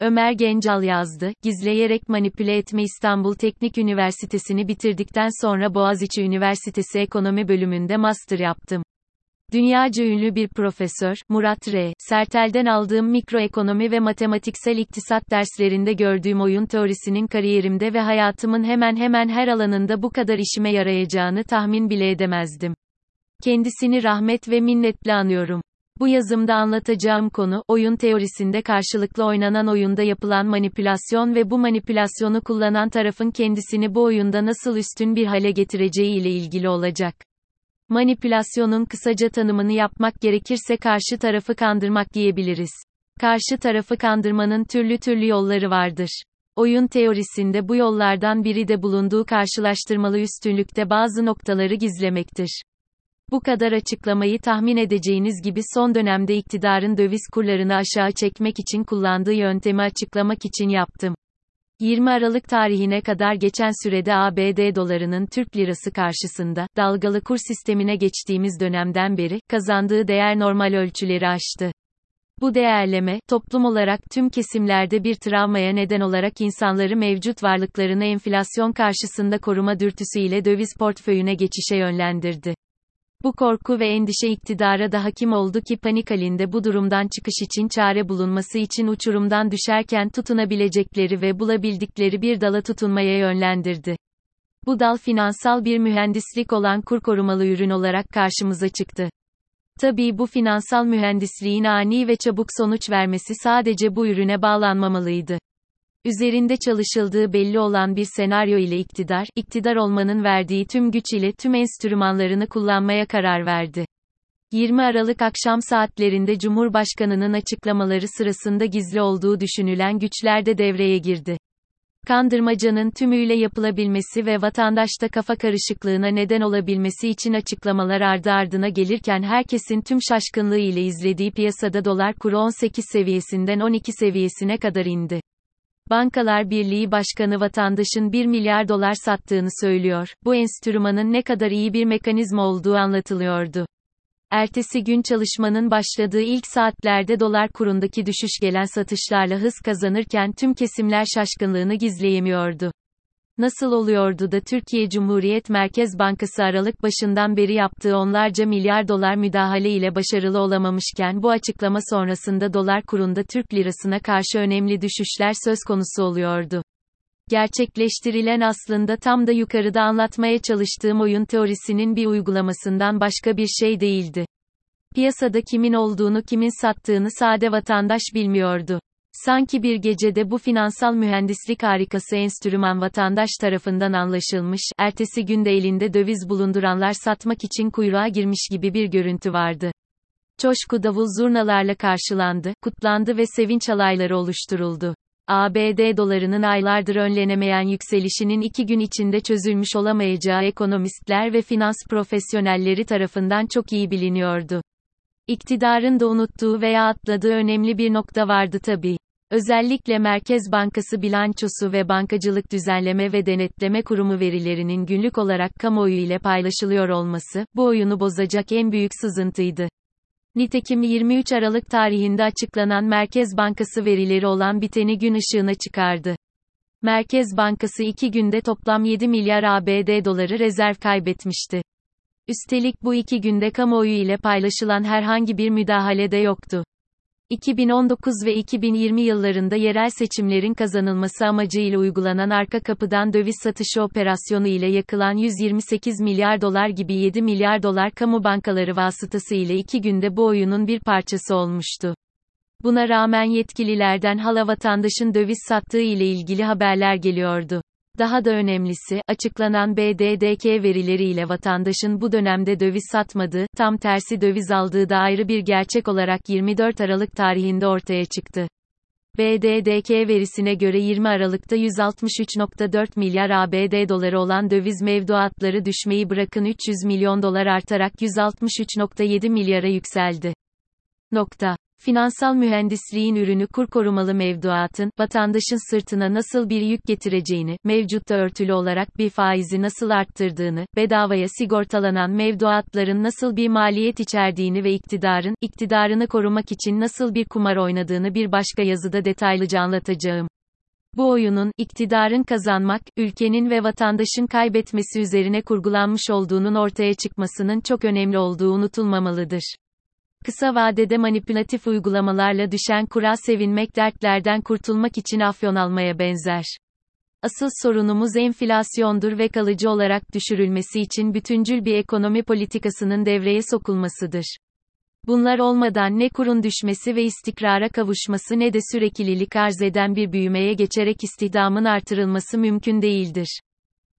Ömer Gencal yazdı, gizleyerek manipüle etme İstanbul Teknik Üniversitesi'ni bitirdikten sonra Boğaziçi Üniversitesi Ekonomi bölümünde master yaptım. Dünyaca ünlü bir profesör, Murat R. Sertel'den aldığım mikroekonomi ve matematiksel iktisat derslerinde gördüğüm oyun teorisinin kariyerimde ve hayatımın hemen hemen her alanında bu kadar işime yarayacağını tahmin bile edemezdim. Kendisini rahmet ve minnetle anıyorum. Bu yazımda anlatacağım konu, oyun teorisinde karşılıklı oynanan oyunda yapılan manipülasyon ve bu manipülasyonu kullanan tarafın kendisini bu oyunda nasıl üstün bir hale getireceği ile ilgili olacak. Manipülasyonun kısaca tanımını yapmak gerekirse karşı tarafı kandırmak diyebiliriz. Karşı tarafı kandırmanın türlü türlü yolları vardır. Oyun teorisinde bu yollardan biri de bulunduğu karşılaştırmalı üstünlükte bazı noktaları gizlemektir. Bu kadar açıklamayı tahmin edeceğiniz gibi son dönemde iktidarın döviz kurlarını aşağı çekmek için kullandığı yöntemi açıklamak için yaptım. 20 Aralık tarihine kadar geçen sürede ABD dolarının Türk lirası karşısında, dalgalı kur sistemine geçtiğimiz dönemden beri, kazandığı değer normal ölçüleri aştı. Bu değerleme, toplum olarak tüm kesimlerde bir travmaya neden olarak insanları mevcut varlıklarını enflasyon karşısında koruma dürtüsüyle döviz portföyüne geçişe yönlendirdi. Bu korku ve endişe iktidara da hakim oldu ki panik halinde bu durumdan çıkış için çare bulunması için uçurumdan düşerken tutunabilecekleri ve bulabildikleri bir dala tutunmaya yönlendirdi. Bu dal finansal bir mühendislik olan kur korumalı ürün olarak karşımıza çıktı. Tabii bu finansal mühendisliğin ani ve çabuk sonuç vermesi sadece bu ürüne bağlanmamalıydı. Üzerinde çalışıldığı belli olan bir senaryo ile iktidar, iktidar olmanın verdiği tüm güç ile tüm enstrümanlarını kullanmaya karar verdi. 20 Aralık akşam saatlerinde Cumhurbaşkanının açıklamaları sırasında gizli olduğu düşünülen güçler de devreye girdi. Kandırmacanın tümüyle yapılabilmesi ve vatandaşta kafa karışıklığına neden olabilmesi için açıklamalar ardı ardına gelirken herkesin tüm şaşkınlığı ile izlediği piyasada dolar kuru 18 seviyesinden 12 seviyesine kadar indi. Bankalar Birliği Başkanı vatandaşın 1 milyar dolar sattığını söylüyor. Bu enstrümanın ne kadar iyi bir mekanizma olduğu anlatılıyordu. Ertesi gün çalışmanın başladığı ilk saatlerde dolar kurundaki düşüş gelen satışlarla hız kazanırken tüm kesimler şaşkınlığını gizleyemiyordu. Nasıl oluyordu da Türkiye Cumhuriyet Merkez Bankası Aralık başından beri yaptığı onlarca milyar dolar müdahale ile başarılı olamamışken bu açıklama sonrasında dolar kurunda Türk lirasına karşı önemli düşüşler söz konusu oluyordu. Gerçekleştirilen aslında tam da yukarıda anlatmaya çalıştığım oyun teorisinin bir uygulamasından başka bir şey değildi. Piyasada kimin olduğunu kimin sattığını sade vatandaş bilmiyordu. Sanki bir gecede bu finansal mühendislik harikası enstrüman vatandaş tarafından anlaşılmış, ertesi günde elinde döviz bulunduranlar satmak için kuyruğa girmiş gibi bir görüntü vardı. Coşku davul zurnalarla karşılandı, kutlandı ve sevinç alayları oluşturuldu. ABD dolarının aylardır önlenemeyen yükselişinin iki gün içinde çözülmüş olamayacağı ekonomistler ve finans profesyonelleri tarafından çok iyi biliniyordu. İktidarın da unuttuğu veya atladığı önemli bir nokta vardı tabii. Özellikle Merkez Bankası bilançosu ve Bankacılık Düzenleme ve Denetleme Kurumu verilerinin günlük olarak kamuoyu ile paylaşılıyor olması, bu oyunu bozacak en büyük sızıntıydı. Nitekim 23 Aralık tarihinde açıklanan Merkez Bankası verileri olan biteni gün ışığına çıkardı. Merkez Bankası iki günde toplam 7 milyar ABD doları rezerv kaybetmişti. Üstelik bu iki günde kamuoyu ile paylaşılan herhangi bir müdahale de yoktu. 2019 ve 2020 yıllarında yerel seçimlerin kazanılması amacıyla uygulanan arka kapıdan döviz satışı operasyonu ile yakılan 128 milyar dolar gibi 7 milyar dolar kamu bankaları vasıtası ile iki günde bu oyunun bir parçası olmuştu. Buna rağmen yetkililerden hala vatandaşın döviz sattığı ile ilgili haberler geliyordu. Daha da önemlisi, açıklanan BDDK verileriyle vatandaşın bu dönemde döviz satmadığı, tam tersi döviz aldığı da ayrı bir gerçek olarak 24 Aralık tarihinde ortaya çıktı. BDDK verisine göre 20 Aralık'ta 163.4 milyar ABD doları olan döviz mevduatları düşmeyi bırakın 300 milyon dolar artarak 163.7 milyara yükseldi. Nokta. Finansal mühendisliğin ürünü kur korumalı mevduatın, vatandaşın sırtına nasıl bir yük getireceğini, mevcutta örtülü olarak bir faizi nasıl arttırdığını, bedavaya sigortalanan mevduatların nasıl bir maliyet içerdiğini ve iktidarın, iktidarını korumak için nasıl bir kumar oynadığını bir başka yazıda detaylıca anlatacağım. Bu oyunun, iktidarın kazanmak, ülkenin ve vatandaşın kaybetmesi üzerine kurgulanmış olduğunun ortaya çıkmasının çok önemli olduğu unutulmamalıdır. Kısa vadede manipülatif uygulamalarla düşen kura sevinmek dertlerden kurtulmak için afyon almaya benzer. Asıl sorunumuz enflasyondur ve kalıcı olarak düşürülmesi için bütüncül bir ekonomi politikasının devreye sokulmasıdır. Bunlar olmadan ne kurun düşmesi ve istikrara kavuşması ne de süreklilik arz eden bir büyümeye geçerek istihdamın artırılması mümkün değildir.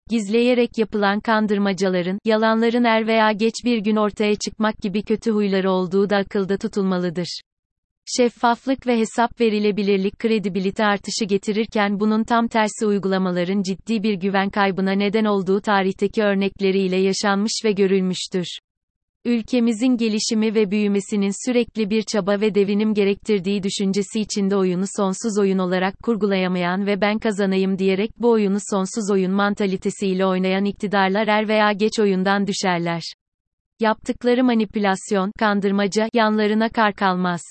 Gizleyerek yapılan kandırmacaların, yalanların er veya geç bir gün ortaya çıkmak gibi kötü huyları olduğu da akılda tutulmalıdır. Şeffaflık ve hesap verilebilirlik kredibilite artışı getirirken bunun tam tersi uygulamaların ciddi bir güven kaybına neden olduğu tarihteki örnekleriyle yaşanmış ve görülmüştür. Ülkemizin gelişimi ve büyümesinin sürekli bir çaba ve devinim gerektirdiği düşüncesi içinde oyunu sonsuz oyun olarak kurgulayamayan ve ben kazanayım diyerek bu oyunu sonsuz oyun mantalitesiyle oynayan iktidarlar er veya geç oyundan düşerler. Yaptıkları manipülasyon, kandırmaca, yanlarına kar kalmaz.